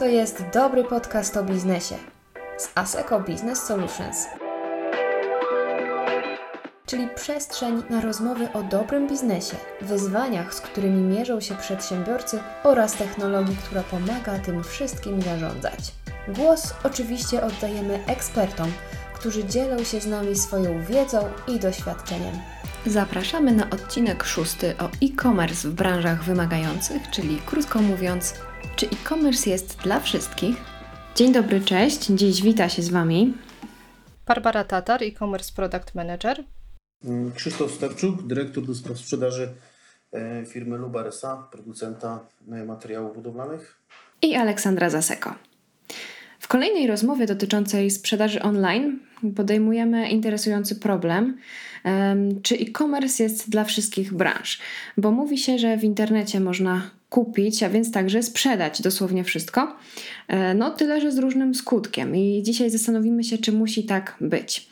To jest dobry podcast o biznesie z ASECO Business Solutions. Czyli przestrzeń na rozmowy o dobrym biznesie, wyzwaniach, z którymi mierzą się przedsiębiorcy oraz technologii, która pomaga tym wszystkim zarządzać. Głos oczywiście oddajemy ekspertom, którzy dzielą się z nami swoją wiedzą i doświadczeniem. Zapraszamy na odcinek szósty o e-commerce w branżach wymagających, czyli krótko mówiąc, czy e-commerce jest dla wszystkich? Dzień dobry, cześć. Dziś wita się z Wami Barbara Tatar, e-commerce product manager. Mm, Krzysztof Stepczuk, dyrektor do spraw sprzedaży e, firmy Lubar S.A., producenta e, materiałów budowlanych. i Aleksandra Zaseko. W kolejnej rozmowie dotyczącej sprzedaży online podejmujemy interesujący problem, em, czy e-commerce jest dla wszystkich branż, bo mówi się, że w internecie można kupić, a więc także sprzedać dosłownie wszystko, e, no tyle, że z różnym skutkiem i dzisiaj zastanowimy się, czy musi tak być.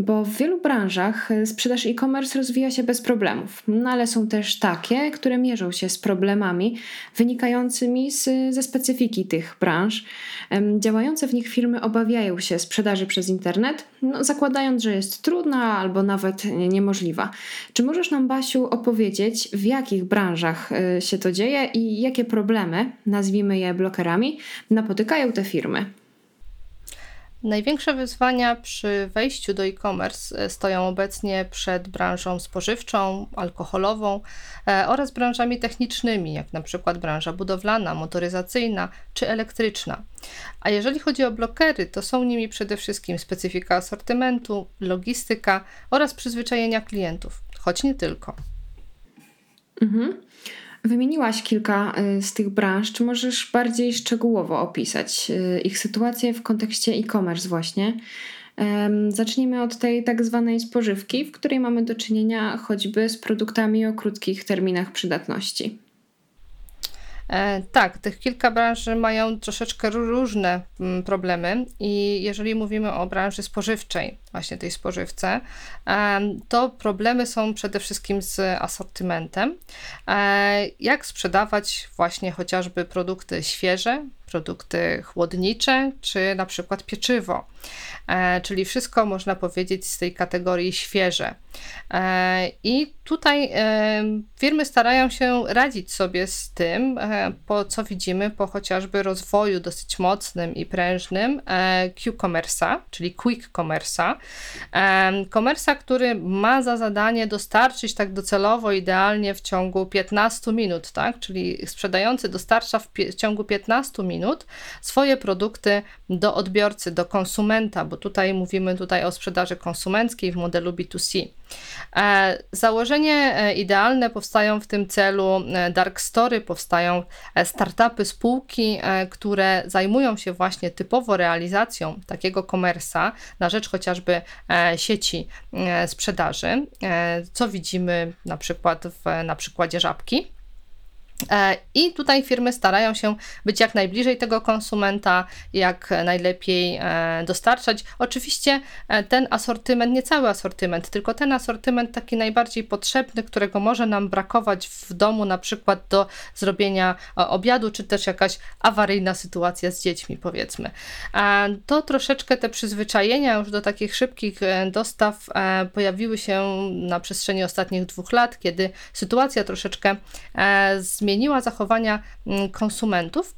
Bo w wielu branżach e, sprzedaż e-commerce rozwija się bez problemów, no ale są też takie, które mierzą się z problemami wynikającymi z, ze specyfiki tych branż. Działające w nich firmy obawiają się sprzedaży przez internet, no, zakładając, że jest trudna albo nawet nie- niemożliwa. Czy możesz nam, Basiu, opowiedzieć, w jakich branżach e, się to dzieje i jakie problemy, nazwijmy je blokerami, napotykają te firmy? Największe wyzwania przy wejściu do e-commerce e, stoją obecnie przed branżą spożywczą, alkoholową e, oraz branżami technicznymi, jak na przykład branża budowlana, motoryzacyjna czy elektryczna. A jeżeli chodzi o blokery, to są nimi przede wszystkim specyfika asortymentu, logistyka oraz przyzwyczajenia klientów, choć nie tylko. Mhm. Wymieniłaś kilka y, z tych branż. Czy możesz bardziej szczegółowo opisać y, ich sytuację w kontekście e-commerce, właśnie? Zacznijmy od tej tak zwanej spożywki, w której mamy do czynienia choćby z produktami o krótkich terminach przydatności. E, tak, tych kilka branży mają troszeczkę ró- różne mm, problemy i jeżeli mówimy o branży spożywczej, właśnie tej spożywce, em, to problemy są przede wszystkim z asortymentem. E, Jak sprzedawać właśnie chociażby produkty świeże, produkty chłodnicze, czy na przykład pieczywo. E, czyli wszystko można powiedzieć z tej kategorii świeże. E, I tutaj e, firmy starają się radzić sobie z tym, po co widzimy po chociażby rozwoju dosyć mocnym i prężnym Q-commerce'a, czyli quick commerce'a. Który ma za zadanie dostarczyć tak docelowo, idealnie w ciągu 15 minut, tak? Czyli sprzedający dostarcza w, w ciągu 15 minut swoje produkty do odbiorcy, do konsumenta, bo tutaj mówimy tutaj o sprzedaży konsumenckiej w modelu B2C. E, Założenie e, idealne powstają w tym celu e, dark story, powstają startupy, spółki, które zajmują się właśnie typowo realizacją takiego komersa na rzecz chociażby sieci sprzedaży, co widzimy na przykład w, na przykładzie żabki. E, I tutaj firmy starają się być jak najbliżej tego konsumenta, jak najlepiej e, dostarczać. Oczywiście e, ten asortyment, nie cały asortyment, tylko ten asortyment taki najbardziej potrzebny, którego może nam brakować w domu, na przykład do zrobienia obiadu, czy też jakaś awaryjna sytuacja z dziećmi, powiedzmy. To troszeczkę te przyzwyczajenia już do takich szybkich dostaw pojawiły się na przestrzeni ostatnich dwóch lat, kiedy sytuacja troszeczkę e, zmieniła zachowania mm, konsumentów.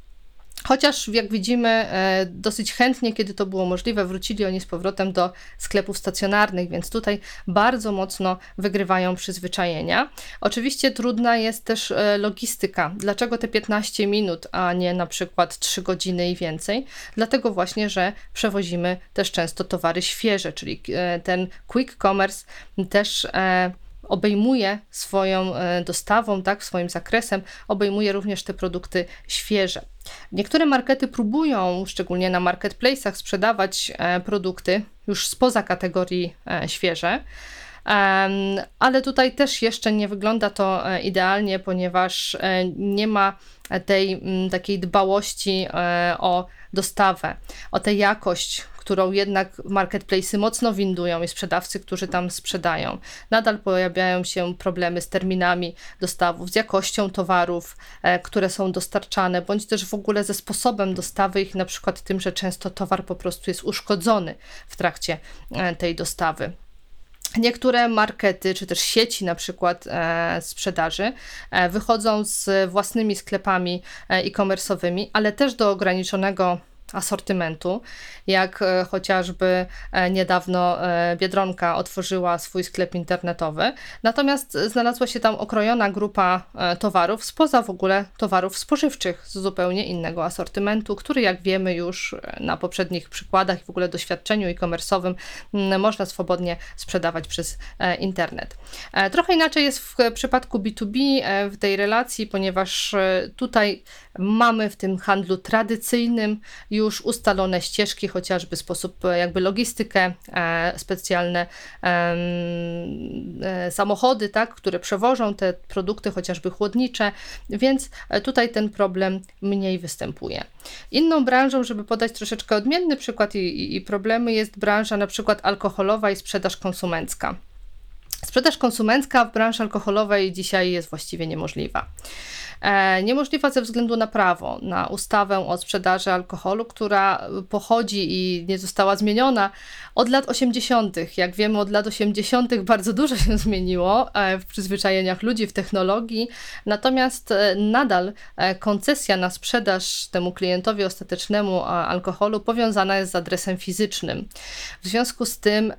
Chociaż, jak widzimy, e, dosyć chętnie, kiedy to było możliwe, wrócili oni z powrotem do sklepów stacjonarnych, więc tutaj bardzo mocno wygrywają przyzwyczajenia. Oczywiście trudna jest też e, logistyka. Dlaczego te 15 minut, a nie na przykład 3 godziny i więcej? Dlatego właśnie, że przewozimy też często towary świeże, czyli e, ten quick commerce też. Obejmuje swoją e, dostawą, tak, swoim zakresem, obejmuje również te produkty świeże. Niektóre markety próbują, szczególnie na marketplace'ach, sprzedawać e, produkty już spoza kategorii e, świeże. Ale tutaj też jeszcze nie wygląda to idealnie, ponieważ nie ma tej takiej dbałości o dostawę, o tę jakość, którą jednak marketplace'y mocno windują i sprzedawcy, którzy tam sprzedają. Nadal pojawiają się problemy z terminami dostawów, z jakością towarów, e, które są dostarczane, bądź też w ogóle ze sposobem dostawy ich, na przykład tym, że często towar po prostu jest uszkodzony w trakcie e, tej dostawy. Niektóre markety, czy też sieci na przykład e, sprzedaży e, wychodzą z własnymi sklepami e, e-commerce'owymi, ale też do ograniczonego asortymentu, jak e, chociażby e, niedawno e, Biedronka otworzyła swój sklep internetowy. Natomiast znalazła się tam okrojona grupa towarów spoza w ogóle towarów spożywczych z zupełnie innego asortymentu, który jak wiemy już na poprzednich przykładach i w ogóle doświadczeniu e-commerce'owym można swobodnie sprzedawać przez internet. Trochę inaczej jest w przypadku B2B w tej relacji, ponieważ tutaj mamy w tym handlu tradycyjnym już ustalone ścieżki, chociażby sposób e, jakby logistykę, e, specjalne e, samochody, tak, które przewożą te produkty, chociażby chłodnicze, więc tutaj ten problem mniej występuje. Inną branżą, żeby podać troszeczkę odmienny przykład i, i problemy, jest branża na przykład alkoholowa i sprzedaż konsumencka. Sprzedaż konsumencka w branży alkoholowej dzisiaj jest właściwie niemożliwa. E, niemożliwa ze względu na prawo, na ustawę o sprzedaży alkoholu, która pochodzi i nie została zmieniona od lat 80. Jak wiemy, od lat 80. bardzo dużo się zmieniło e, w przyzwyczajeniach ludzi, w technologii, natomiast e, nadal koncesja na sprzedaż temu klientowi ostatecznemu alkoholu powiązana jest z adresem fizycznym. W związku z tym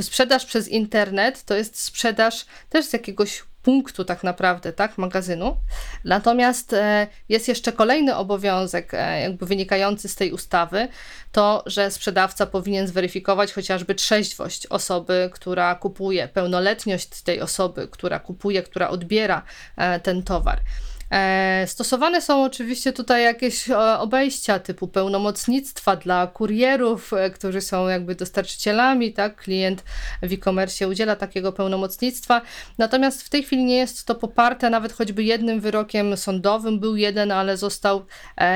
sprzedaż przez internet to jest sprzedaż też z jakiegoś punktu tak naprawdę, tak, magazynu. Natomiast e, jest jeszcze kolejny obowiązek, e, jakby wynikający z tej ustawy, to, że sprzedawca powinien zweryfikować chociażby trzeźwość osoby, która kupuje, pełnoletność tej osoby, która kupuje, która odbiera e, ten towar. E, stosowane są oczywiście tutaj jakieś e, obejścia typu pełnomocnictwa dla kurierów, e, którzy są jakby dostarczycielami, tak? Klient w e-commerce udziela takiego pełnomocnictwa. Natomiast w tej chwili nie jest to poparte nawet choćby jednym wyrokiem sądowym. Był jeden, ale został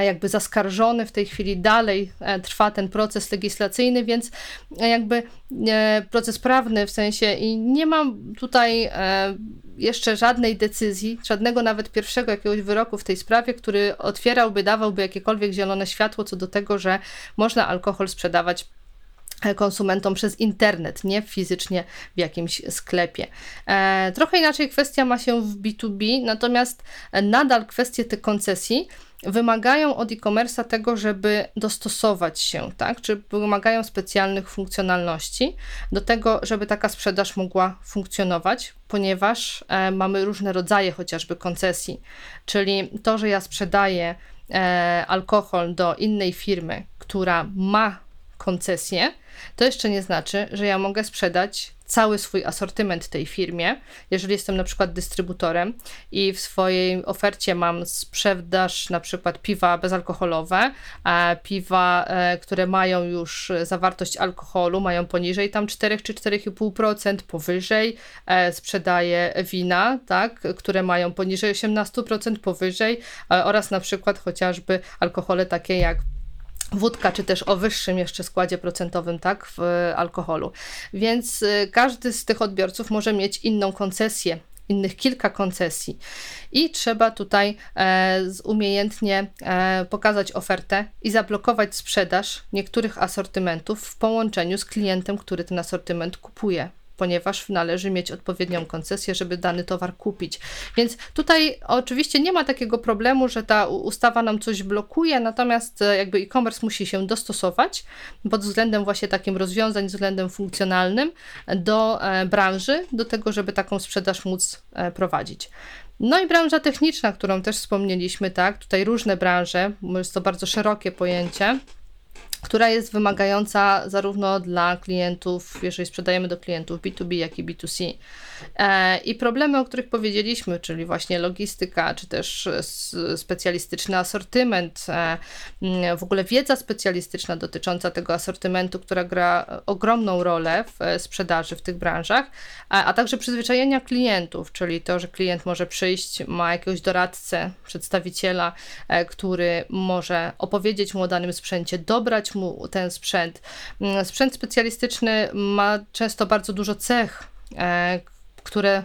jakby zaskarżony. W tej chwili dalej trwa ten proces legislacyjny, więc jakby proces prawny w sensie i nie mam tutaj jeszcze żadnej decyzji, żadnego nawet pierwszego jakiegoś wyroku w tej sprawie, który otwierałby, dawałby jakiekolwiek zielone światło co do tego, że można alkohol sprzedawać konsumentom przez internet, nie fizycznie w jakimś sklepie. E, trochę inaczej kwestia ma się w B2B, natomiast nadal kwestie tych koncesji wymagają od e-commerce'a tego, żeby dostosować się, tak? Czy wymagają specjalnych funkcjonalności do tego, żeby taka sprzedaż mogła funkcjonować, ponieważ e, mamy różne rodzaje chociażby koncesji, czyli to, że ja sprzedaję e, alkohol do innej firmy, która ma koncesję, to jeszcze nie znaczy, że ja mogę sprzedać cały swój asortyment tej firmie. Jeżeli jestem na przykład dystrybutorem i w swojej ofercie mam sprzedaż na przykład piwa bezalkoholowe, piwa, e, które mają już zawartość alkoholu, mają poniżej tam 4 czy 4,5%, powyżej e, sprzedaję wina, tak, które mają poniżej 18%, powyżej e, oraz na przykład chociażby alkohole takie jak wódka, czy też o wyższym jeszcze składzie procentowym, tak, w alkoholu. Więc y, każdy z tych odbiorców może mieć inną koncesję innych kilka koncesji. I trzeba tutaj e, umiejętnie e, pokazać ofertę i zablokować sprzedaż niektórych asortymentów w połączeniu z klientem, który ten asortyment kupuje ponieważ należy mieć odpowiednią koncesję, żeby dany towar kupić. Więc tutaj oczywiście nie ma takiego problemu, że ta ustawa nam coś blokuje, natomiast e, jakby e-commerce musi się dostosować pod względem właśnie takim rozwiązań, względem funkcjonalnym do e, branży, do tego, żeby taką sprzedaż móc e, prowadzić. No i branża techniczna, którą też wspomnieliśmy, tak, tutaj różne branże, jest to bardzo szerokie pojęcie która jest wymagająca zarówno dla klientów, jeżeli sprzedajemy do klientów B2B, jak i B2C. E, I problemy, o których powiedzieliśmy, czyli właśnie logistyka, czy też specjalistyczny asortyment, e, w ogóle wiedza specjalistyczna dotycząca tego asortymentu, która gra ogromną rolę w sprzedaży w tych branżach, a także przyzwyczajenia klientów, czyli to, że klient może przyjść, ma jakiegoś doradcę, przedstawiciela, który może opowiedzieć mu o danym sprzęcie, dobrać mu ten sprzęt. Sprzęt specjalistyczny ma często bardzo dużo cech, e, które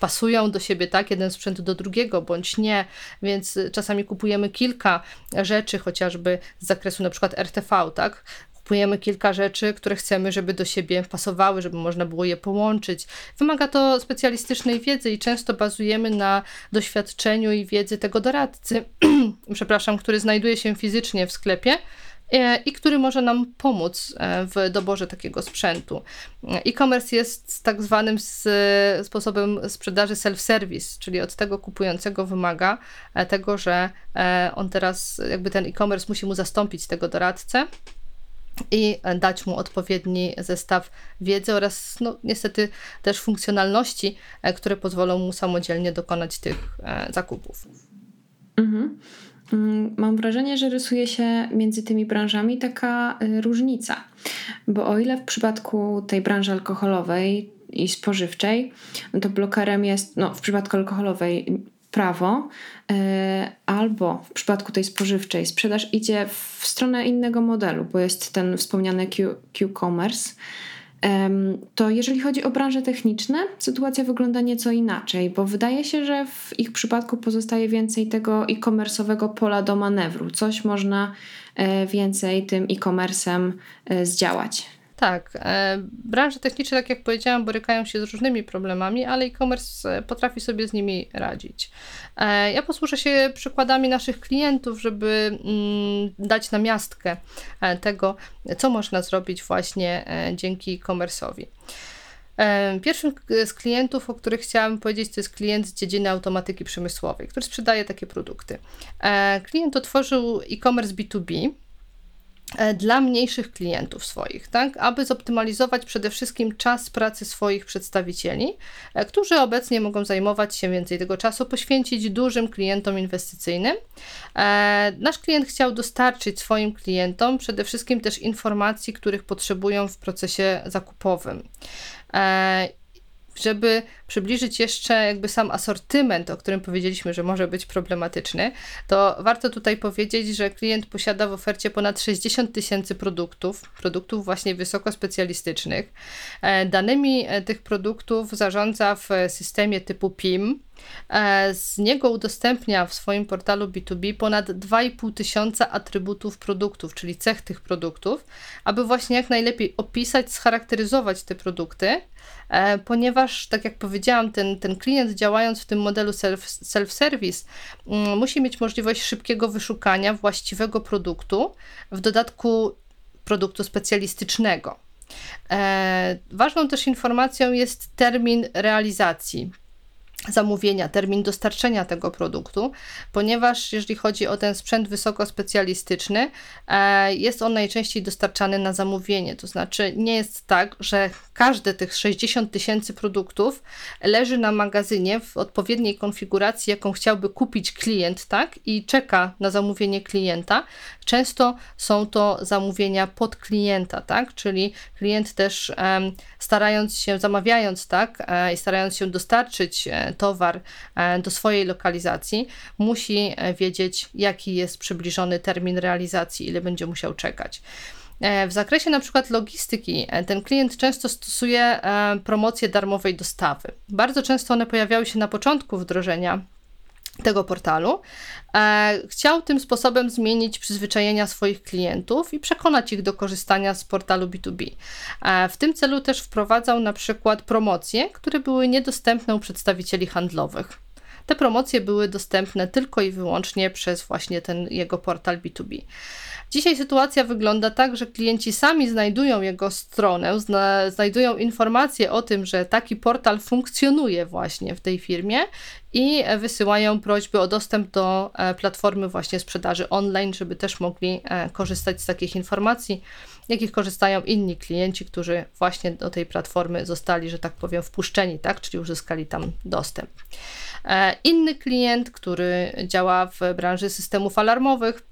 pasują do siebie, tak, jeden sprzęt do drugiego, bądź nie, więc czasami kupujemy kilka rzeczy, chociażby z zakresu na przykład RTV, tak, kupujemy kilka rzeczy, które chcemy, żeby do siebie pasowały, żeby można było je połączyć. Wymaga to specjalistycznej wiedzy i często bazujemy na doświadczeniu i wiedzy tego doradcy, przepraszam, który znajduje się fizycznie w sklepie, i który może nam pomóc e, w doborze takiego sprzętu. E-commerce jest tak zwanym sposobem sprzedaży self-service, czyli od tego kupującego wymaga tego, że on teraz, jakby ten e-commerce musi mu zastąpić tego doradcę i dać mu odpowiedni zestaw wiedzy oraz no, niestety też funkcjonalności, które pozwolą mu samodzielnie dokonać tych zakupów. Mhm. Mm, mam wrażenie, że rysuje się między tymi branżami taka y, różnica, bo o ile w przypadku tej branży alkoholowej i spożywczej, no to blokerem jest, no w przypadku alkoholowej prawo, y, albo w przypadku tej spożywczej sprzedaż idzie w stronę innego modelu, bo jest ten wspomniany Q-commerce to jeżeli chodzi o branże techniczne, sytuacja wygląda nieco inaczej, bo wydaje się, że w ich przypadku pozostaje więcej tego e-commerce'owego pola do manewru. Coś można e, więcej tym e-commerce'em e, zdziałać. Tak, e, branże techniczne, tak jak powiedziałam, borykają się z różnymi problemami, ale e-commerce e, potrafi sobie z nimi radzić. E, ja posłużę się przykładami naszych klientów, żeby mm, dać na miastkę tego, co można zrobić właśnie dzięki e-commerce'owi. Pierwszym z klientów, o których chciałam powiedzieć, to jest klient z dziedziny automatyki przemysłowej, który sprzedaje takie produkty. Klient otworzył e-commerce B2B, E, dla mniejszych klientów swoich, tak, aby zoptymalizować przede wszystkim czas pracy swoich przedstawicieli, e, którzy obecnie mogą zajmować się więcej tego czasu, poświęcić dużym klientom inwestycyjnym. E, nasz klient chciał dostarczyć swoim klientom przede wszystkim też informacji, których potrzebują w procesie zakupowym żeby przybliżyć jeszcze jakby sam asortyment, o którym powiedzieliśmy, że może być problematyczny, to warto tutaj powiedzieć, że klient posiada w ofercie ponad 60 tysięcy produktów, produktów właśnie wysoko specjalistycznych. E, danymi e, tych produktów zarządza w systemie typu PIM, e, z niego udostępnia w swoim portalu B2B ponad 2,5 tysiąca atrybutów produktów, czyli cech tych produktów, aby właśnie jak najlepiej opisać, scharakteryzować te produkty, ponieważ, tak jak powiedziałam, ten, ten klient działając w tym modelu self, self-service mm, musi mieć możliwość szybkiego wyszukania właściwego produktu, w dodatku produktu specjalistycznego. E, ważną też informacją jest termin realizacji zamówienia, termin dostarczenia tego produktu, ponieważ jeżeli chodzi o ten sprzęt wysoko specjalistyczny, e, jest on najczęściej dostarczany na zamówienie. To znaczy, nie jest tak, że każde tych 60 tysięcy produktów leży na magazynie w odpowiedniej konfiguracji, jaką chciałby kupić klient, tak? I czeka na zamówienie klienta. Często są to zamówienia pod klienta, tak? Czyli klient też starając się, zamawiając, tak? E, I starając się dostarczyć e, towar e, do swojej lokalizacji, musi e, wiedzieć, jaki jest przybliżony termin realizacji, ile będzie musiał czekać. E, w zakresie na przykład logistyki, ten klient często stosuje promocje darmowej dostawy. Bardzo często one pojawiały się na początku wdrożenia tego portalu. Chciał tym sposobem zmienić przyzwyczajenia swoich klientów i przekonać ich do korzystania z portalu B2B. W tym celu też wprowadzał na przykład promocje, które były niedostępne u przedstawicieli handlowych. Te promocje były dostępne tylko i wyłącznie przez właśnie ten jego portal B2B. Dzisiaj sytuacja wygląda tak, że klienci sami znajdują jego stronę, zna, znajdują informacje o tym, że taki portal funkcjonuje właśnie w tej firmie i wysyłają prośby o dostęp do e, platformy właśnie sprzedaży online, żeby też mogli e, korzystać z takich informacji, jakich korzystają inni klienci, którzy właśnie do tej platformy zostali, że tak powiem, wpuszczeni, tak, czyli uzyskali tam dostęp. E, inny klient, który działa w branży systemów alarmowych,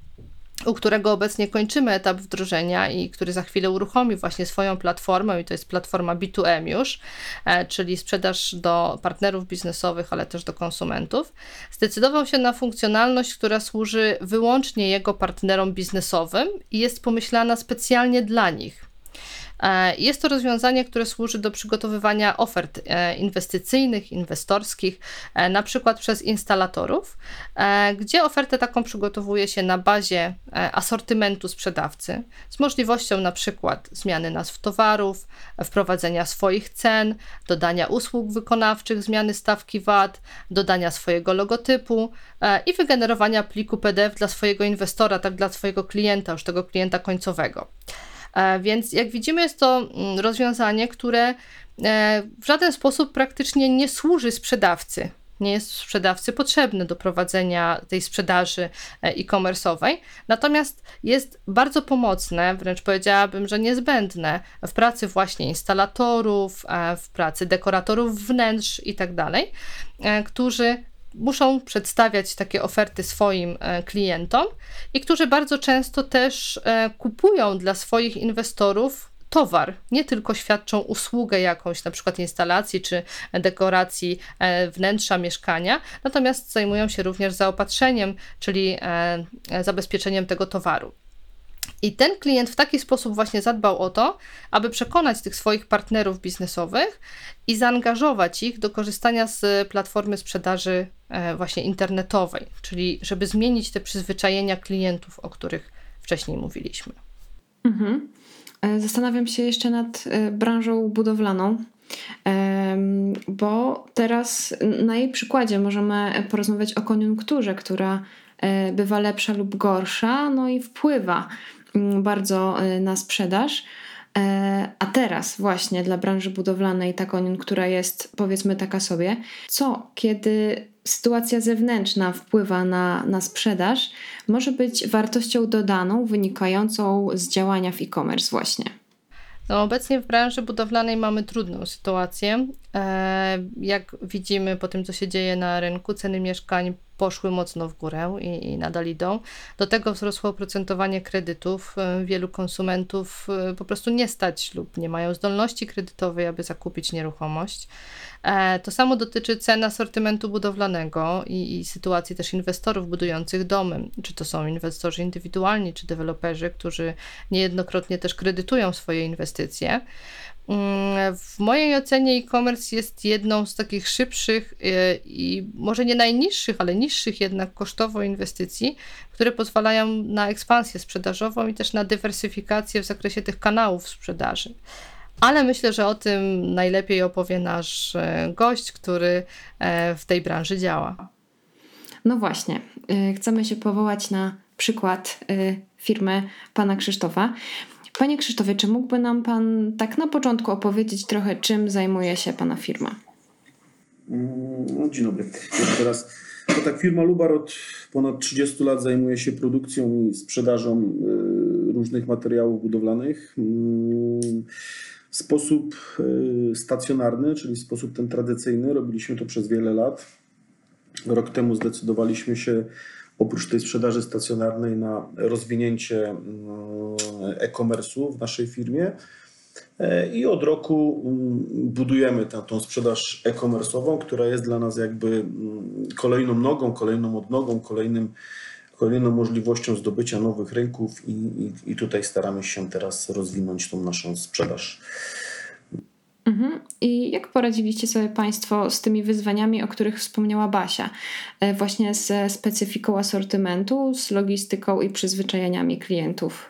u którego obecnie kończymy etap wdrożenia i który za chwilę uruchomi właśnie swoją platformę i to jest platforma B2M już, e, czyli sprzedaż do partnerów biznesowych, ale też do konsumentów, zdecydował się na funkcjonalność, która służy wyłącznie jego partnerom biznesowym i jest pomyślana specjalnie dla nich. E, jest to rozwiązanie, które służy do przygotowywania ofert e, inwestycyjnych, inwestorskich, e, na przykład przez instalatorów, gdzie ofertę taką przygotowuje się na bazie asortymentu sprzedawcy z możliwością na przykład zmiany nazw towarów, wprowadzenia swoich cen, dodania usług wykonawczych, zmiany stawki VAT, dodania swojego logotypu i wygenerowania pliku PDF dla swojego inwestora, tak dla swojego klienta, już tego klienta końcowego. E, więc jak widzimy, jest to mm, rozwiązanie, które e, w żaden sposób praktycznie nie służy sprzedawcy. Nie jest sprzedawcy potrzebny do prowadzenia tej sprzedaży e, e-commerce'owej, natomiast jest bardzo pomocne, wręcz powiedziałabym, że niezbędne w pracy właśnie instalatorów, w pracy dekoratorów wnętrz i tak którzy muszą przedstawiać takie oferty swoim e, klientom i którzy bardzo często też e, kupują dla swoich inwestorów towar, nie tylko świadczą usługę jakąś, na przykład instalacji czy dekoracji e, wnętrza mieszkania, natomiast zajmują się również zaopatrzeniem, czyli zabezpieczeniem tego towaru. I ten klient w taki sposób właśnie zadbał o to, aby przekonać tych swoich partnerów biznesowych i zaangażować ich do korzystania z platformy sprzedaży e, właśnie internetowej, czyli żeby zmienić te przyzwyczajenia klientów, o których wcześniej mówiliśmy. Mhm. E, zastanawiam się jeszcze nad e, branżą budowlaną, bo teraz na jej przykładzie możemy porozmawiać o koniunkturze, która bywa lepsza lub gorsza, no i wpływa Mm, bardzo y, na sprzedaż. E, a teraz właśnie dla branży budowlanej ta koniunktura jest powiedzmy taka sobie. Co, kiedy sytuacja zewnętrzna wpływa na, na sprzedaż, może być wartością dodaną wynikającą z działania w e-commerce właśnie? No, obecnie w branży budowlanej mamy trudną sytuację. E, jak widzimy po tym, co się dzieje na rynku, ceny mieszkań poszły mocno w górę i, i nadal idą. Do tego wzrosło oprocentowanie kredytów. E, wielu konsumentów e, po prostu nie stać lub nie mają zdolności kredytowej, aby zakupić nieruchomość. To samo dotyczy cen asortymentu budowlanego i, i sytuacji też inwestorów budujących domy. Czy to są inwestorzy indywidualni, czy deweloperzy, którzy niejednokrotnie też kredytują swoje inwestycje. Mm, w mojej ocenie e-commerce jest jedną z takich szybszych y, i może nie najniższych, ale niższych jednak kosztowo inwestycji, które pozwalają na ekspansję sprzedażową i też na dywersyfikację w zakresie tych kanałów sprzedaży. Ale myślę, że o tym najlepiej opowie nasz e, gość, który e, w tej branży działa. No właśnie, chcemy się powołać na przykład firmy pana Krzysztofa. Panie Krzysztofie, czy mógłby nam Pan tak na początku opowiedzieć trochę, czym zajmuje się Pana firma? Mm, dzień dobry. Jeszcze raz. To tak, firma Lubar od ponad 30 lat zajmuje się produkcją i sprzedażą y, różnych materiałów budowlanych mm, w sposób y, stacjonarny, czyli w sposób ten tradycyjny. Robiliśmy to przez wiele lat. Rok temu zdecydowaliśmy się oprócz tej sprzedaży stacjonarnej na rozwinięcie mm, e-commerce'u w naszej firmie. E, I od roku mm, budujemy tę, sprzedaż e-commerce'ową, która jest dla nas jakby mm, kolejną nogą, kolejną odnogą, kolejnym, kolejną możliwością zdobycia nowych rynków i, i, i tutaj staramy się teraz rozwinąć tą naszą sprzedaż Mhm. I jak poradziliście sobie Państwo z tymi wyzwaniami, o których wspomniała Basia? E, właśnie ze specyfiką asortymentu, z logistyką i przyzwyczajeniami klientów?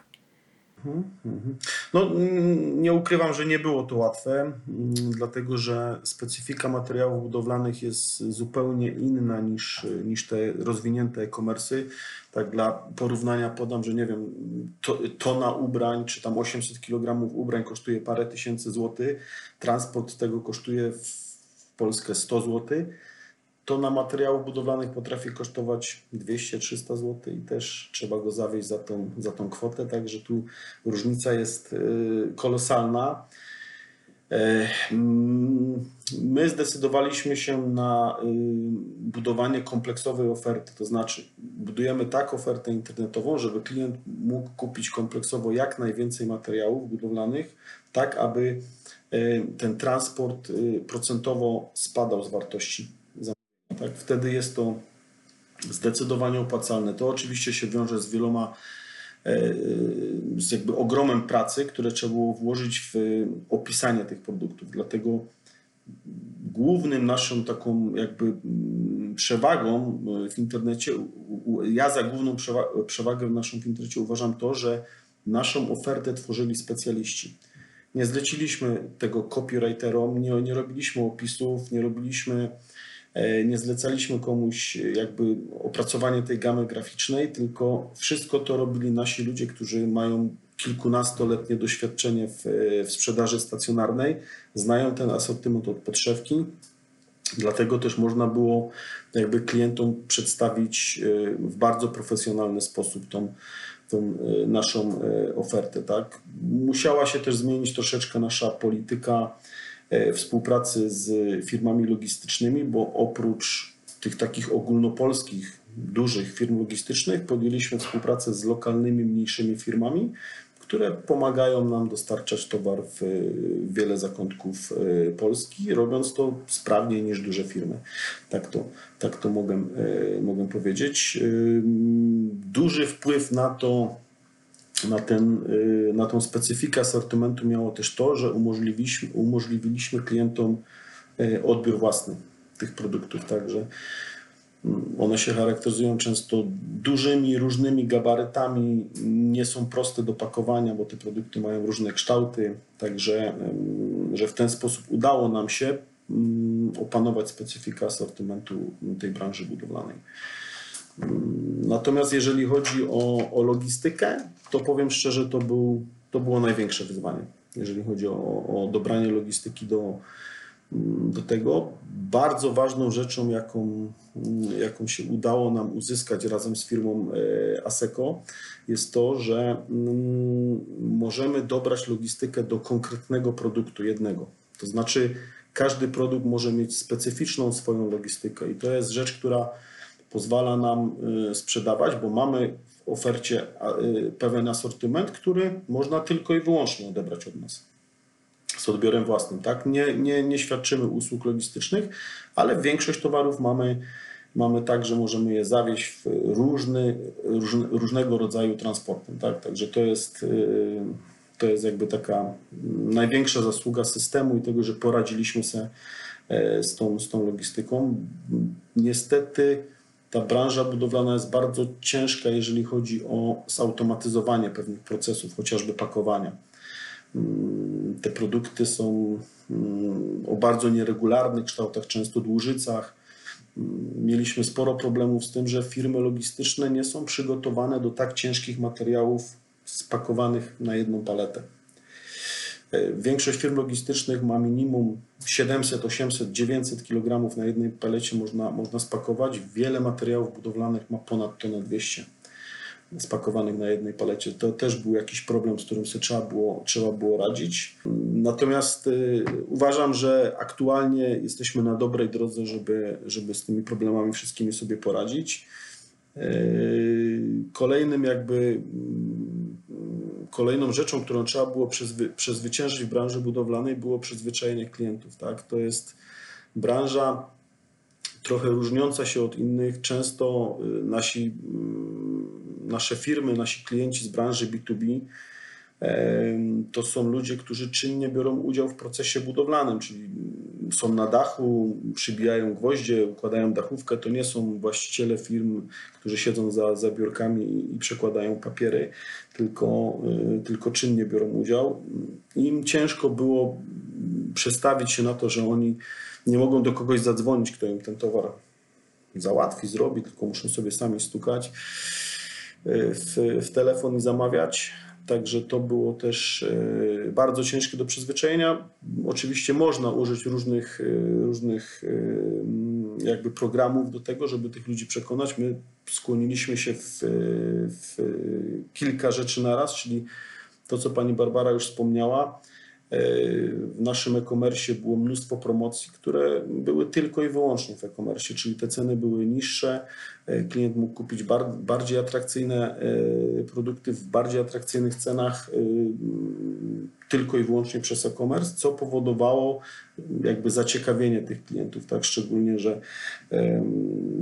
No, mm, nie ukrywam, że nie było to łatwe, mm, dlatego że specyfika materiałów budowlanych jest zupełnie inna niż, niż te rozwinięte e-commerce'y. Tak dla porównania podam, że nie wiem, to, tona ubrań, czy tam 800 kg ubrań kosztuje parę tysięcy złotych, transport tego kosztuje w Polskę 100 złotych tona materiałów budowlanych potrafi kosztować 200-300 zł i też trzeba go zawieźć za tą, za tą kwotę, także tu różnica jest y, kolosalna. E, my zdecydowaliśmy się na y, budowanie kompleksowej oferty, to znaczy budujemy tak ofertę internetową, żeby klient mógł kupić kompleksowo jak najwięcej materiałów budowlanych, tak aby y, ten transport procentowo spadał z wartości tak? Wtedy jest to zdecydowanie opłacalne. To oczywiście się wiąże z wieloma, e, z jakby ogromem pracy, które trzeba było włożyć w opisanie tych produktów. Dlatego głównym naszą taką jakby mm, przewagą w internecie, ja za główną przewagę w naszym internecie uważam to, że naszą ofertę tworzyli specjaliści. Nie zleciliśmy tego copywriterom, nie, nie robiliśmy opisów, nie robiliśmy E, nie zlecaliśmy komuś e, jakby opracowanie tej gamy graficznej, tylko wszystko to robili nasi ludzie, którzy mają kilkunastoletnie doświadczenie w, e, w sprzedaży stacjonarnej, znają ten asortyment od podszewki, Dlatego też można było jakby klientom przedstawić w bardzo profesjonalny sposób tą, tą naszą ofertę. Tak? Musiała się też zmienić troszeczkę nasza polityka E, współpracy z firmami logistycznymi, bo oprócz tych takich ogólnopolskich, dużych firm logistycznych podjęliśmy współpracę z lokalnymi, mniejszymi firmami, które pomagają nam dostarczać towar w wiele zakątków e, Polski, robiąc to sprawniej niż duże firmy. Tak to, tak to mogę, e, mogę powiedzieć. Duży wpływ na to, na, ten, y, na tą specyfikę asortymentu miało też to, że umożliwiliśmy, umożliwiliśmy klientom y, odbiór własny tych produktów, także mm, one się charakteryzują często dużymi, różnymi gabarytami, nie są proste do pakowania, bo te produkty mają różne kształty, także że w ten sposób udało nam się mm, opanować specyfikę asortymentu tej branży budowlanej. Natomiast jeżeli chodzi o, o logistykę, to powiem szczerze, to, był, to było największe wyzwanie, jeżeli chodzi o, o dobranie logistyki do, do tego. Bardzo ważną rzeczą, jaką, jaką się udało nam uzyskać razem z firmą e, ASECO, jest to, że mm, możemy dobrać logistykę do konkretnego produktu jednego. To znaczy, każdy produkt może mieć specyficzną swoją logistykę i to jest rzecz, która pozwala nam y, sprzedawać, bo mamy w ofercie y, pewien asortyment, który można tylko i wyłącznie odebrać od nas z odbiorem własnym. Tak? Nie, nie, nie świadczymy usług logistycznych, ale większość towarów mamy, mamy tak, że możemy je zawieźć w różny, różne, różnego rodzaju transportem. Tak? Także to jest, y, to jest jakby taka największa zasługa systemu i tego, że poradziliśmy sobie e, z tą, z tą logistyką. Niestety ta branża budowlana jest bardzo ciężka, jeżeli chodzi o zautomatyzowanie pewnych procesów, chociażby pakowania. Mm, te produkty są mm, o bardzo nieregularnych kształtach, często dłużycach. Mm, mieliśmy sporo problemów z tym, że firmy logistyczne nie są przygotowane do tak ciężkich materiałów spakowanych na jedną paletę. E, większość firm logistycznych ma minimum 700, 800, 900 kg na jednej palecie można, można spakować. Wiele materiałów budowlanych ma ponad tonę 200 spakowanych na jednej palecie. To też był jakiś problem, z którym się trzeba było, trzeba było radzić. Natomiast y, uważam, że aktualnie jesteśmy na dobrej drodze, żeby, żeby z tymi problemami wszystkimi sobie poradzić. Y, kolejnym jakby kolejną rzeczą, którą trzeba było przezwy, przezwyciężyć w branży budowlanej, było przyzwyczajenie klientów. Tak? To jest branża trochę różniąca się od innych. Często y, nasi, mm, nasze firmy, nasi klienci z branży B2B to są ludzie, którzy czynnie biorą udział w procesie budowlanym, czyli są na dachu, przybijają gwoździe, układają dachówkę. To nie są właściciele firm, którzy siedzą za, za biurkami i przekładają papiery, tylko, y, tylko czynnie biorą udział. Im ciężko było przestawić się na to, że oni nie mogą do kogoś zadzwonić, kto im ten towar załatwi, zrobi, tylko muszą sobie sami stukać y, w, w telefon i zamawiać. Także to było też y, bardzo ciężkie do przyzwyczajenia. Oczywiście można użyć różnych, y, różnych jakby programów do tego, żeby tych ludzi przekonać. My skłoniliśmy się w, w kilka rzeczy naraz, czyli to, co pani Barbara już wspomniała w naszym e-commerce było mnóstwo promocji, które były tylko i wyłącznie w e-commerce, czyli te ceny były niższe, e, klient mógł kupić bardziej atrakcyjne e, produkty w bardziej atrakcyjnych cenach. E, tylko i wyłącznie przez e-commerce, co powodowało jakby zaciekawienie tych klientów, tak szczególnie, że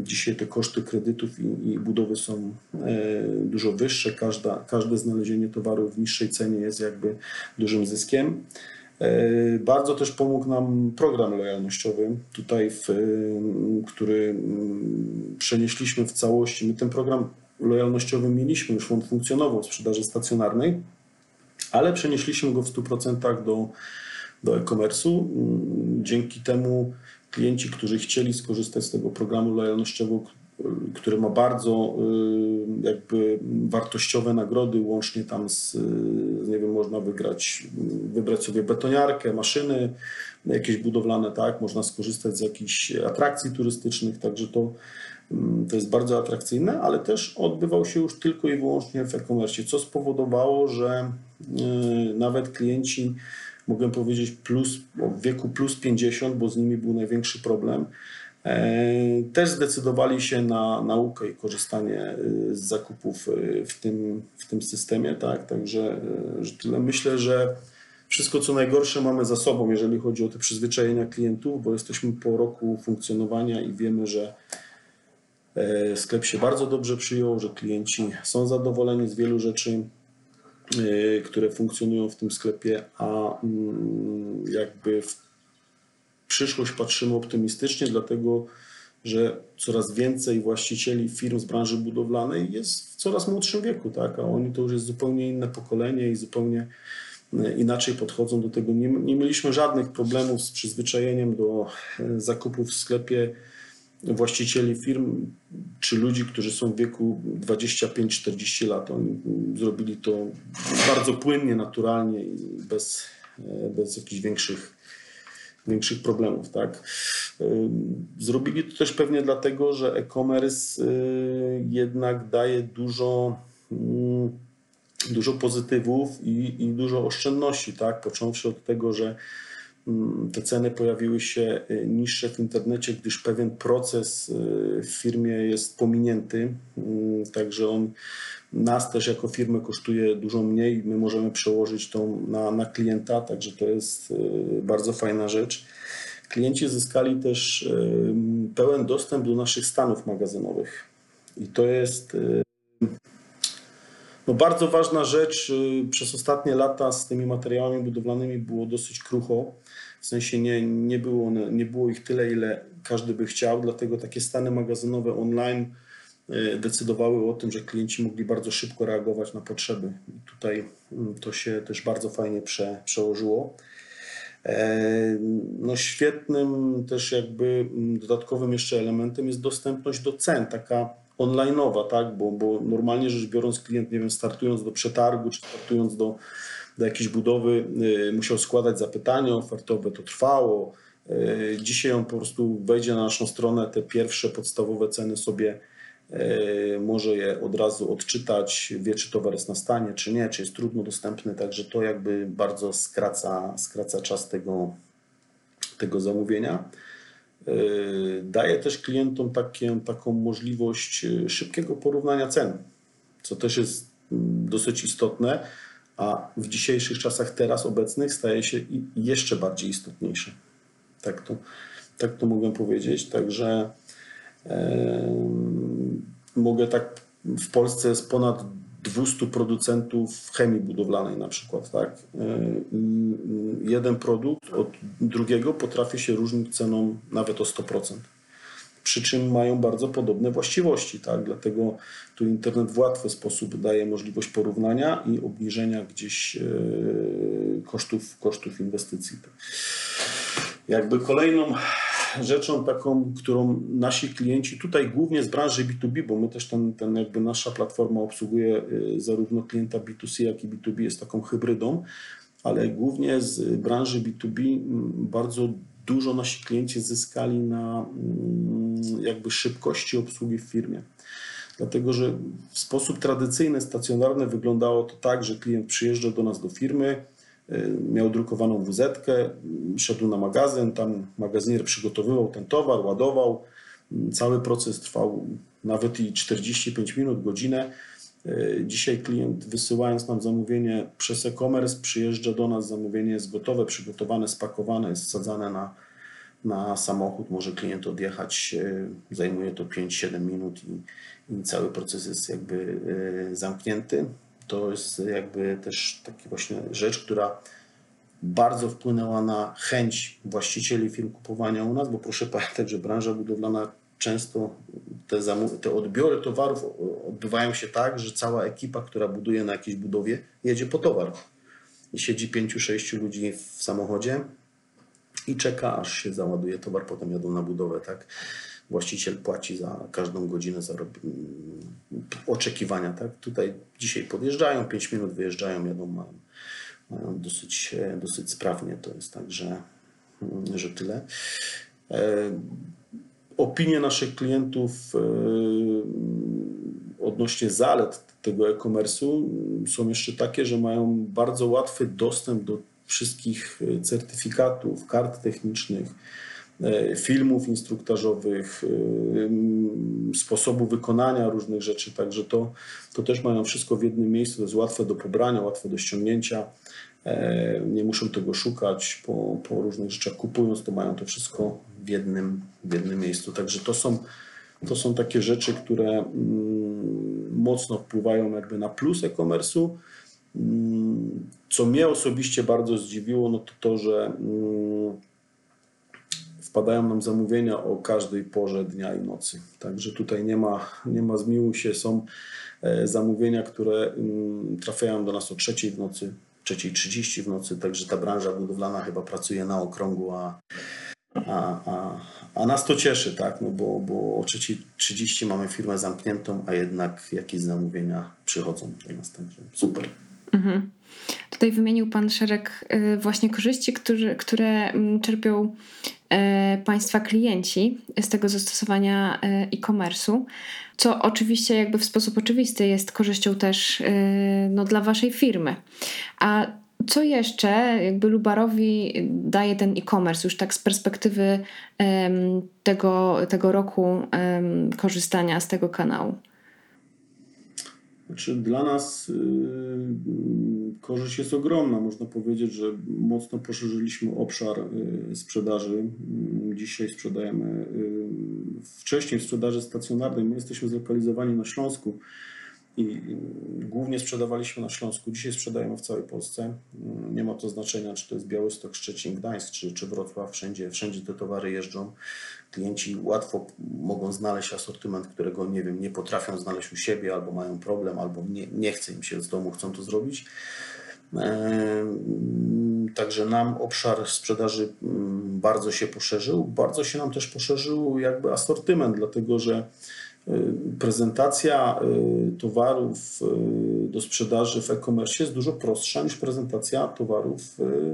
dzisiaj te koszty kredytów i, i budowy są dużo wyższe, Każda, każde znalezienie towaru w niższej cenie jest jakby dużym zyskiem. E, bardzo też pomógł nam program lojalnościowy, tutaj, w, który przenieśliśmy w całości. My ten program lojalnościowy mieliśmy, już on funkcjonował w sprzedaży stacjonarnej, ale przenieśliśmy go w 100% do, do e-commerce'u. Dzięki temu klienci, którzy chcieli skorzystać z tego programu lojalnościowego, który ma bardzo y, jakby wartościowe nagrody, łącznie tam z, nie wiem, można wygrać, wybrać sobie betoniarkę, maszyny jakieś budowlane, tak, można skorzystać z jakichś atrakcji turystycznych, także to, mm, to jest bardzo atrakcyjne, ale też odbywał się już tylko i wyłącznie w e-commerce, co spowodowało, że y, nawet klienci, mogę powiedzieć, plus, w wieku plus 50, bo z nimi był największy problem, E, też zdecydowali się na naukę i korzystanie e, z zakupów e, w tym, w tym systemie, tak? Także że tyle. Myślę, że wszystko co najgorsze mamy za sobą, jeżeli chodzi o te przyzwyczajenia klientów, bo jesteśmy po roku funkcjonowania i wiemy, że sklep się bardzo dobrze przyjął, że klienci są zadowoleni z wielu rzeczy, które funkcjonują w tym sklepie, a mm, jakby w przyszłość patrzymy optymistycznie, dlatego że coraz więcej właścicieli firm z branży budowlanej jest w coraz młodszym wieku, tak? a oni to już jest zupełnie inne pokolenie i zupełnie e, inaczej podchodzą do tego. Nie, nie mieliśmy żadnych problemów z przyzwyczajeniem do e, zakupów w sklepie właścicieli firm czy ludzi, którzy są w wieku 25-40 lat. Oni zrobili to bardzo płynnie, naturalnie i bez, e, bez jakichś większych większych problemów. Tak? Zrobili to też pewnie dlatego, że e-commerce y, jednak daje dużo, mm, dużo pozytywów i, i dużo oszczędności, tak? począwszy od tego, że mm, te ceny pojawiły się y, niższe w internecie, gdyż pewien proces y, w firmie jest pominięty, mm, także on nas też jako firmę kosztuje dużo mniej, my możemy przełożyć to na, na klienta, także to jest y, bardzo fajna rzecz. Klienci zyskali też pełen dostęp do naszych stanów magazynowych i to jest no bardzo ważna rzecz. Przez ostatnie lata z tymi materiałami budowlanymi było dosyć krucho. Sensie nie, nie, było, one, nie było ich tyle, ile każdy by chciał, dlatego takie stany magazynowe online E, decydowały o tym, że klienci mogli bardzo szybko reagować na potrzeby. I tutaj mm, to się też bardzo fajnie prze, przełożyło. E, no świetnym też jakby mm, dodatkowym jeszcze elementem jest dostępność do cen, taka online'owa, tak? bo, bo normalnie rzecz biorąc klient, nie wiem, startując do przetargu, czy startując do, do jakiejś budowy, y, musiał składać zapytanie ofertowe, to trwało. Y, dzisiaj on po prostu wejdzie na naszą stronę, te pierwsze podstawowe ceny sobie E, może je od razu odczytać, wie czy towar jest na stanie, czy nie, czy jest trudno dostępny, także to jakby bardzo skraca, skraca czas tego, tego zamówienia. Daje też klientom takie, taką możliwość szybkiego porównania cen, co też jest mm, dosyć istotne, a w dzisiejszych czasach teraz obecnych staje się jeszcze bardziej istotniejsze. Tak to, tak to mogę powiedzieć. Także Mogę tak, w Polsce jest ponad 200 producentów chemii budowlanej na przykład, tak? Jeden produkt od drugiego potrafi się różnić ceną nawet o 100% przy czym mają bardzo podobne właściwości. Tak? Dlatego tu internet w łatwy sposób daje możliwość porównania i obniżenia gdzieś e, kosztów, kosztów inwestycji. Jakby kolejną rzeczą taką, którą nasi klienci, tutaj głównie z branży B2B, bo my też ten, ten jakby nasza platforma obsługuje e, zarówno klienta B2C, jak i B2B jest taką hybrydą, ale głównie z branży B2B bardzo dużo nasi klienci zyskali na mm, jakby szybkości obsługi w firmie. Dlatego, że w sposób tradycyjny, stacjonarny wyglądało to tak, że klient przyjeżdżał do nas do firmy, y, miał drukowaną wz szedł na magazyn, tam magazynier przygotowywał ten towar, ładował. Cały proces trwał nawet i 45 minut, godzinę. Y, dzisiaj klient wysyłając nam zamówienie przez e-commerce, przyjeżdża do nas, zamówienie jest gotowe, przygotowane, spakowane, jest wsadzane na, na samochód, może klient odjechać, y, zajmuje to 5-7 minut i, i, cały proces jest jakby y, zamknięty. To jest jakby też taka właśnie rzecz, która bardzo wpłynęła na chęć właścicieli firm kupowania u nas, bo proszę pamiętać, że branża budowlana często te, te odbiory towarów odbywają się tak, że cała ekipa, która buduje na jakiejś budowie, jedzie po towar. I siedzi pięciu, sześciu ludzi w samochodzie i czeka, aż się załaduje towar, potem jadą na budowę, tak? Właściciel płaci za każdą godzinę zarob... oczekiwania, tak? Tutaj dzisiaj podjeżdżają, 5 minut wyjeżdżają, jadą, mają, mają dosyć, dosyć sprawnie. To jest tak, że, że tyle. Opinie naszych klientów e, odnośnie zalet tego e-commerce'u są jeszcze takie, że mają bardzo łatwy dostęp do wszystkich e, certyfikatów, kart technicznych, e, filmów instruktażowych, sposobu wykonania różnych rzeczy, także to, to też mają wszystko w jednym miejscu, to jest łatwe do pobrania, łatwe do ściągnięcia. Nie muszą tego szukać po, po różnych rzeczach. Kupując to mają to wszystko w jednym, w jednym miejscu. Także to są, to są takie rzeczy, które mm, mocno wpływają jakby na plus e-commerce'u. Mm, co mnie osobiście bardzo zdziwiło, no to to, że mm, wpadają nam zamówienia o każdej porze dnia i nocy. Także tutaj nie ma, nie ma zmiłu się. Są e, zamówienia, które trafiają do nas o trzeciej w nocy, 3.30 w nocy, także ta branża budowlana chyba pracuje na okrągło, a a, a, a nas to cieszy, tak? No bo, bo o 3.30 mamy firmę zamkniętą, a jednak jakieś zamówienia przychodzą do nas, także super. Mhm. Tutaj wymienił Pan szereg y, właśnie korzyści, które, które mm, czerpią Państwa klienci z tego zastosowania y, e-commerce'u, co oczywiście jakby w sposób oczywisty jest korzyścią też no, dla Waszej firmy. A co jeszcze jakby Lubarowi daje ten e-commerce już tak z perspektywy tego, tego roku korzystania z tego kanału? Znaczy dla nas yy, korzyść jest ogromna. Można powiedzieć, że mocno poszerzyliśmy obszar yy, sprzedaży. Yy, dzisiaj sprzedajemy, wcześniej w sprzedaży stacjonarnej, my jesteśmy zlokalizowani na Śląsku i głównie sprzedawaliśmy na Śląsku. Dzisiaj sprzedajemy w całej Polsce. Nie ma to znaczenia, czy to jest Białystok, Szczecin, Gdańsk, czy, czy Wrocław. Wszędzie, wszędzie te towary jeżdżą. Klienci łatwo mogą znaleźć asortyment, którego nie wiem, nie potrafią znaleźć u siebie, albo mają problem, albo nie, nie chce im się z domu, chcą to zrobić. Także nam obszar sprzedaży mm, bardzo się poszerzył. Bardzo się nam też poszerzył jakby asortyment, dlatego że prezentacja y, towarów y, do sprzedaży w e-commerce jest dużo prostsza niż prezentacja towarów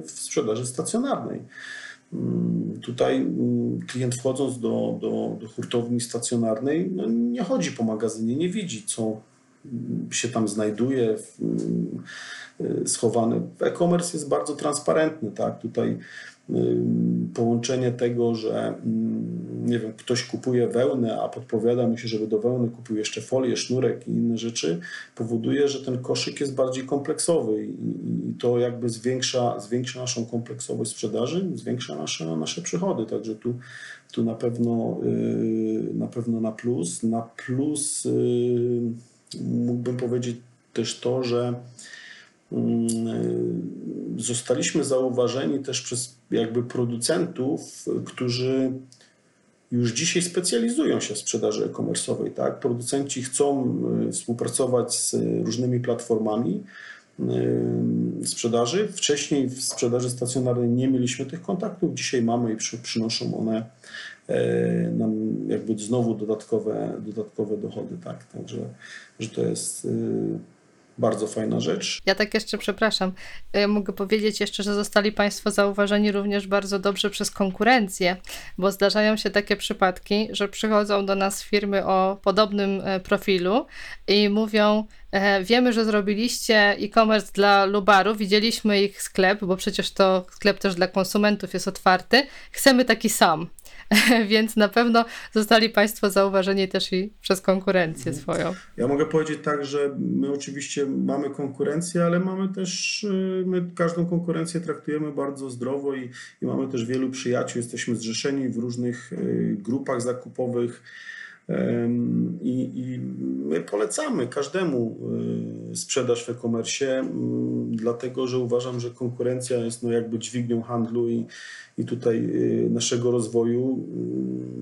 w sprzedaży stacjonarnej. Mm, tutaj mm, klient wchodząc do, do, do hurtowni stacjonarnej no nie chodzi po magazynie, nie widzi co mm, się tam znajduje schowane. E-commerce jest bardzo transparentny, tak? Tutaj połączenie tego, że nie wiem, ktoś kupuje wełnę, a podpowiada mu się, żeby do wełny kupił jeszcze folię, sznurek i inne rzeczy, powoduje, że ten koszyk jest bardziej kompleksowy i to jakby zwiększa, zwiększa naszą kompleksowość sprzedaży, zwiększa nasze, nasze przychody. Także tu, tu na pewno na pewno na plus. Na plus mógłbym powiedzieć też to, że mm, zostaliśmy zauważeni też przez jakby producentów, którzy już dzisiaj specjalizują się w sprzedaży e-commerce'owej. Tak? Producenci chcą y, współpracować z różnymi platformami y, sprzedaży. Wcześniej w sprzedaży stacjonarnej nie mieliśmy tych kontaktów, dzisiaj mamy i przy, przynoszą one e, nam jakby znowu dodatkowe, dodatkowe dochody. Tak? Także że to jest y, bardzo fajna rzecz. Ja tak jeszcze przepraszam. Y, mogę powiedzieć jeszcze, że zostali Państwo zauważeni również bardzo dobrze przez konkurencję, bo zdarzają się takie przypadki, że przychodzą do nas firmy o podobnym e, profilu i mówią: e, Wiemy, że zrobiliście e-commerce dla Lubaru, widzieliśmy ich sklep, bo przecież to sklep też dla konsumentów jest otwarty. Chcemy taki sam. Więc na pewno zostali Państwo zauważeni też i przez konkurencję Mhm. swoją. Ja mogę powiedzieć tak, że my oczywiście mamy konkurencję, ale mamy też, y, my każdą konkurencję traktujemy bardzo zdrowo i, i mamy też wielu przyjaciół, jesteśmy zrzeszeni w różnych y, grupach zakupowych. I, I my polecamy każdemu y, sprzedaż w e-commerce, ym, dlatego że uważam, że konkurencja jest no jakby dźwignią handlu i, i tutaj y, naszego rozwoju.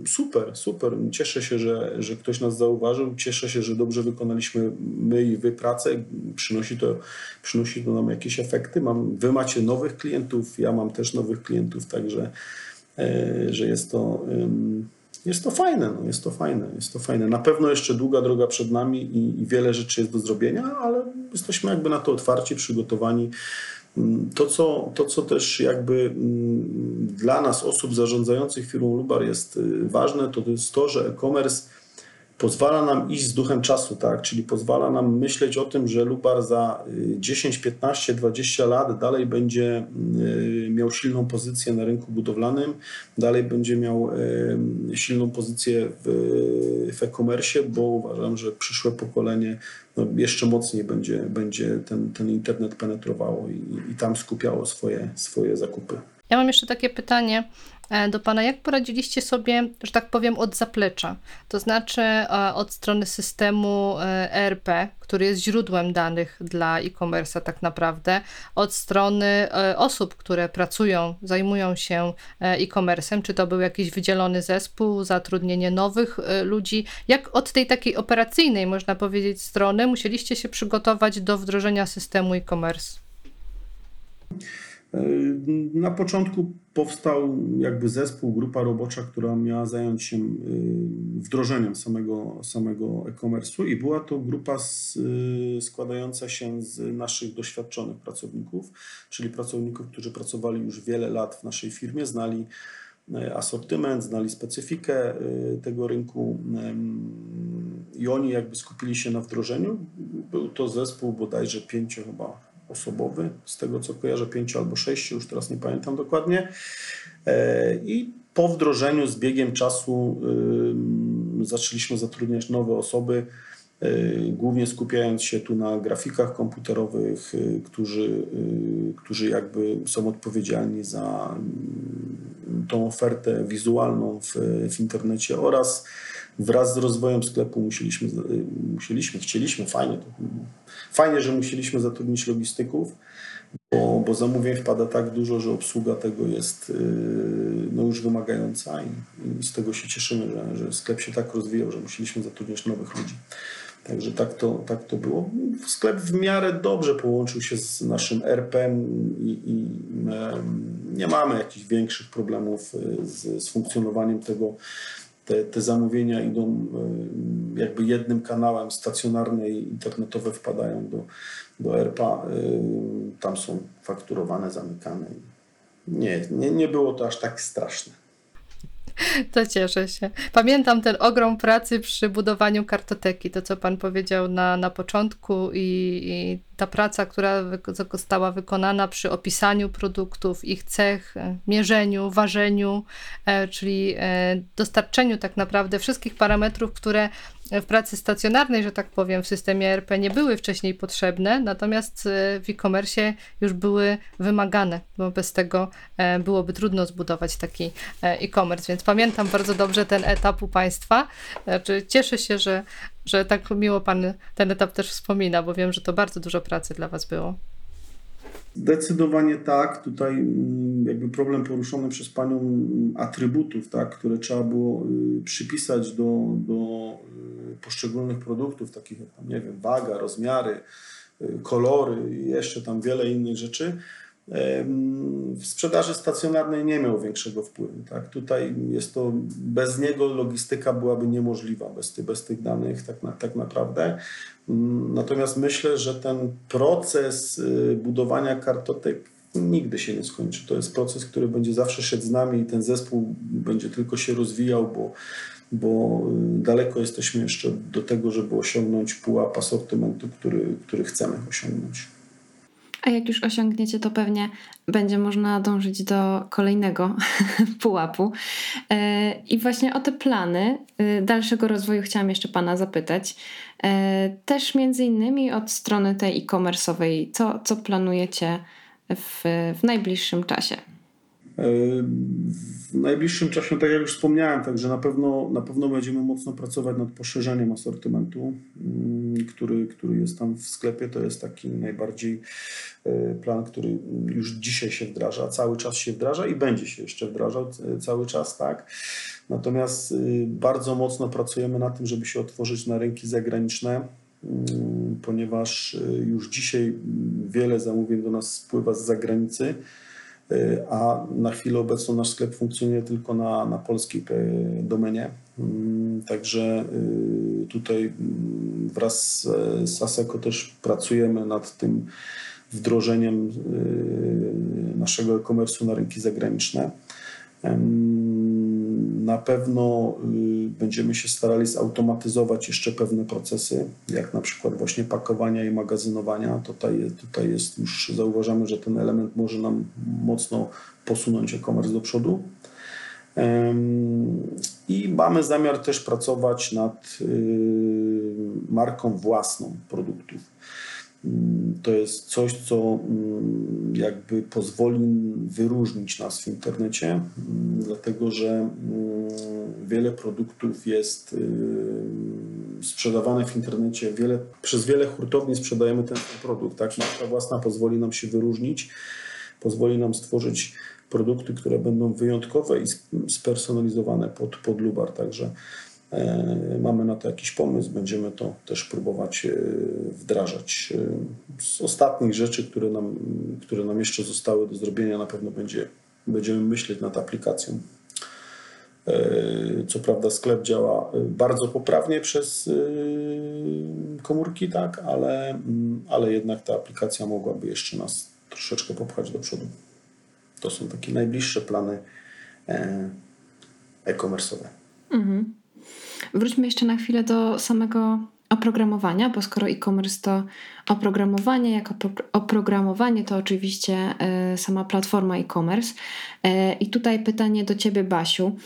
Super, super. Cieszę się, że, że ktoś nas zauważył. Cieszę się, że dobrze wykonaliśmy my i wy pracę. Przynosi to, przynosi to nam jakieś efekty. Mam, wy macie nowych klientów, ja mam też nowych klientów, także e, że jest to. ym, jest to fajne, no, jest to fajne, jest to fajne. Na pewno jeszcze długa droga przed nami i, i wiele rzeczy jest do zrobienia, ale jesteśmy jakby na to otwarci, przygotowani. Mm, To co, to, co też jakby mm, dla nas, osób zarządzających firmą Lubar jest y, ważne, to, jest to, że e-commerce pozwala nam iść z duchem czasu, tak? Czyli pozwala nam myśleć o tym, że Lubar za y, 10, 15, 20 lat dalej będzie y, miał silną pozycję na rynku budowlanym, dalej będzie miał y, silną pozycję w, e-commerce, bo uważam, że przyszłe pokolenie no, jeszcze mocniej będzie, będzie ten, ten internet penetrowało i, i tam skupiało swoje, swoje zakupy. Ja mam jeszcze takie pytanie do Pana. Jak poradziliście sobie, że tak powiem, od zaplecza? To znaczy e, od strony systemu e, ERP, który jest źródłem danych dla e-commerce'a tak naprawdę, od strony e, osób, które pracują, zajmują się e, e-commerce'em, czy to był jakiś wydzielony zespół, zatrudnienie nowych e, ludzi? Jak od tej takiej operacyjnej, można powiedzieć, strony musieliście się przygotować do wdrożenia systemu e-commerce? Na początku powstał jakby zespół, grupa robocza, która miała zająć się y, wdrożeniem samego, samego e-commerce'u i była to grupa z, y, składająca się z naszych doświadczonych pracowników, czyli pracowników, którzy pracowali już wiele lat w naszej firmie, znali asortyment, znali specyfikę tego rynku i oni jakby skupili się na wdrożeniu. Był to zespół bodajże pięcio chyba osobowy, z tego co kojarzę, pięciu albo sześciu, już teraz nie pamiętam dokładnie. E, I po wdrożeniu z biegiem czasu zaczęliśmy zatrudniać nowe osoby, y, głównie skupiając się tu na grafikach komputerowych, y, którzy, którzy jakby są odpowiedzialni za tą ofertę wizualną w, w internecie oraz wraz z rozwojem sklepu musieliśmy, y, musieliśmy chcieliśmy, fajnie, fajnie, że musieliśmy zatrudnić logistyków, bo, bo zamówień wpada tak dużo, że obsługa tego jest y, no już wymagająca i, i z tego się cieszymy, że, że sklep się tak rozwijał, że musieliśmy zatrudniać nowych ludzi. Także tak to, tak to było. Sklep w miarę dobrze połączył się z naszym RP-em i, i nie mamy jakichś większych problemów y, z, z funkcjonowaniem tego. Te, te zamówienia idą y, jakby jednym kanałem, stacjonarne i internetowe wpadają do, do ERPA. y, Tam są fakturowane, zamykane. Nie, nie, nie było to aż tak straszne. To cieszę się. Pamiętam ten ogrom pracy przy budowaniu kartoteki, to co Pan powiedział na, na początku i, i ta praca, która została wykonana przy opisaniu produktów, ich cech, e, mierzeniu, ważeniu, e, czyli e, dostarczeniu tak naprawdę wszystkich parametrów, które w pracy stacjonarnej, że tak powiem, w systemie ERP nie były wcześniej potrzebne, natomiast e, w e-commerce już były wymagane, bo bez tego e, byłoby trudno zbudować taki e, e-commerce, więc pamiętam bardzo dobrze ten etap u Państwa. Znaczy, cieszę się, że, że tak miło Pan ten etap też wspomina, bo wiem, że to bardzo dużo pracy dla Was było. Zdecydowanie tak. Tutaj mm, jakby problem poruszony przez Panią mm, atrybutów, tak, które trzeba było y, przypisać do, do y, poszczególnych produktów, takich jak nie wiem, waga, rozmiary, y, kolory i jeszcze tam wiele innych rzeczy w sprzedaży stacjonarnej nie miał większego wpływu. Tak? Tutaj jest to, bez niego logistyka byłaby niemożliwa, bez, ty, bez tych danych tak, na, tak naprawdę. Mm, natomiast myślę, że ten proces y, budowania kartotek nigdy się nie skończy. To jest proces, który będzie zawsze szedł z nami i ten zespół będzie tylko się rozwijał, bo, bo y, daleko jesteśmy jeszcze do tego, żeby osiągnąć pułap asortymentu, który, który chcemy osiągnąć. A jak już osiągniecie, to pewnie będzie można dążyć do kolejnego pułapu. E, I właśnie o te plany y, dalszego rozwoju chciałam jeszcze Pana zapytać. E, też między innymi od strony tej e-commerce'owej, co, co planujecie w, w najbliższym czasie? W najbliższym czasie, tak jak już wspomniałem, także na pewno, na pewno będziemy mocno pracować nad poszerzeniem asortymentu, mm, który, który jest tam w sklepie. To jest taki najbardziej e, plan, który już dzisiaj się wdraża, cały czas się wdraża i będzie się jeszcze wdrażał cały czas, tak. Natomiast y, bardzo mocno pracujemy na tym, żeby się otworzyć na rynki zagraniczne, mm, ponieważ y, już dzisiaj wiele zamówień do nas spływa z zagranicy a na chwilę obecną nasz sklep funkcjonuje tylko na, na polskiej e, domenie. Mm, także y, tutaj mm, wraz z Aseko też pracujemy nad tym wdrożeniem y, naszego e-commerce'u na rynki zagraniczne. Na pewno y, będziemy się starali zautomatyzować jeszcze pewne procesy, jak na przykład właśnie pakowania i magazynowania. Tutaj, tutaj jest już, zauważamy, że ten element może nam mocno posunąć e-commerce do przodu. I mamy zamiar też pracować nad y, marką własną produktów. To jest coś, co mm, jakby pozwoli wyróżnić nas w internecie, mm, dlatego że mm, wiele produktów jest y, sprzedawane w internecie. Wiele, przez wiele hurtowni sprzedajemy ten produkt. Tak? Nasza własna pozwoli nam się wyróżnić, pozwoli nam stworzyć produkty, które będą wyjątkowe i spersonalizowane pod, pod Lubar. Także mamy na to jakiś pomysł, będziemy to też próbować e, wdrażać. E, z ostatnich rzeczy, które nam, które nam jeszcze zostały do zrobienia, na pewno będzie, będziemy myśleć nad aplikacją. Co prawda sklep działa bardzo poprawnie przez komórki, tak, ale, ale jednak ta aplikacja mogłaby jeszcze nas troszeczkę popchać do przodu. To są takie najbliższe plany e-commerce'owe. Mhm. Wróćmy jeszcze na chwilę do samego oprogramowania, bo skoro e-commerce to oprogramowanie, jako oprogramowanie to oczywiście y, sama platforma e-commerce. Y, I tutaj pytanie do Ciebie, Basiu.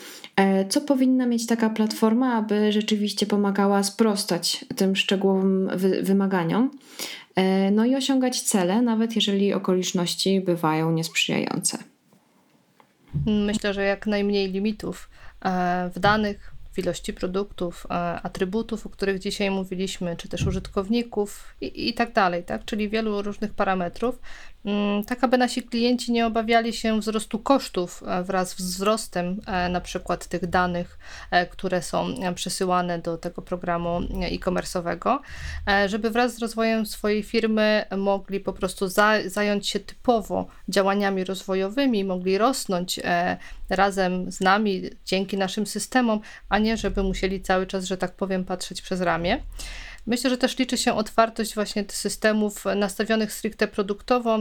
Y, co powinna mieć taka platforma, aby rzeczywiście pomagała sprostać tym szczegółowym wy wymaganiom? No i osiągać cele, nawet jeżeli okoliczności bywają niesprzyjające. Myślę, że jak najmniej limitów w danych, w ilości produktów, atrybutów, o których dzisiaj mówiliśmy, czy też użytkowników i, i tak dalej, tak? czyli wielu różnych parametrów, tak aby nasi klienci nie obawiali się wzrostu kosztów e, wraz z wzrostem e, na przykład tych danych, e, które są przesyłane do tego programu e-commerce'owego, żeby wraz z rozwojem swojej firmy mogli po prostu za, zająć się typowo działaniami rozwojowymi, mogli rosnąć razem z nami dzięki naszym systemom, a nie żeby musieli cały czas, że tak powiem, patrzeć przez ramię. Myślę, że też liczy się otwartość właśnie systemów nastawionych stricte produktowo,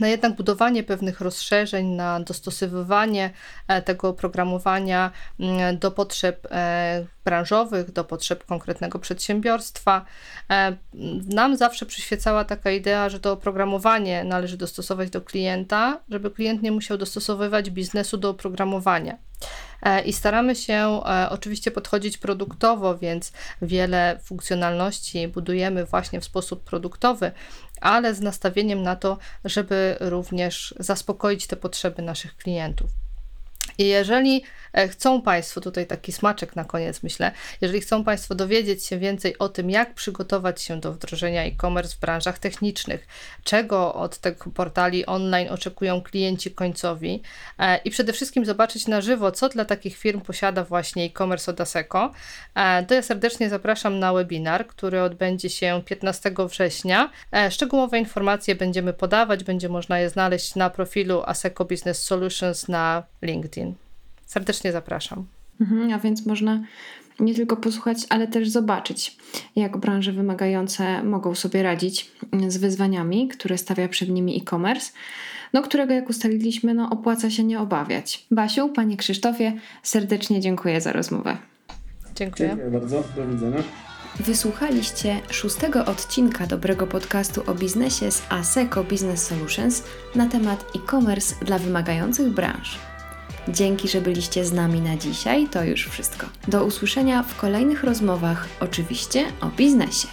na jednak budowanie pewnych rozszerzeń, na dostosowywanie e, tego oprogramowania mm, do potrzeb e, branżowych, do potrzeb konkretnego przedsiębiorstwa. E, nam zawsze przyświecała taka idea, że to oprogramowanie należy dostosować do klienta, żeby klient nie musiał dostosowywać biznesu do oprogramowania. I staramy się oczywiście podchodzić produktowo, więc wiele funkcjonalności budujemy właśnie w sposób produktowy, ale z nastawieniem na to, żeby również zaspokoić te potrzeby naszych klientów. I jeżeli e, chcą Państwo, tutaj taki smaczek na koniec myślę, jeżeli chcą Państwo dowiedzieć się więcej o tym, jak przygotować się do wdrożenia e-commerce w branżach technicznych, czego od tych portali online oczekują klienci końcowi e, i przede wszystkim zobaczyć na żywo, co dla takich firm posiada właśnie e-commerce od ASECO, e, to ja serdecznie zapraszam na webinar, który odbędzie się 15 września. Szczegółowe informacje będziemy podawać, będzie można je znaleźć na profilu ASECO Business Solutions na LinkedIn. Serdecznie zapraszam. Mhm, a więc można nie tylko posłuchać, ale też zobaczyć, jak branże wymagające mogą sobie radzić z wyzwaniami, które stawia przed nimi e-commerce, no którego, jak ustaliliśmy, no, opłaca się nie obawiać. Basiu, panie Krzysztofie, serdecznie dziękuję za rozmowę. Dziękuję. Dziękuję bardzo. Do widzenia. Wysłuchaliście szóstego odcinka dobrego podcastu o biznesie z ASECO Business Solutions na temat e-commerce dla wymagających branż. Dzięki, że byliście z nami na dzisiaj. To już wszystko. Do usłyszenia w kolejnych rozmowach, oczywiście o biznesie.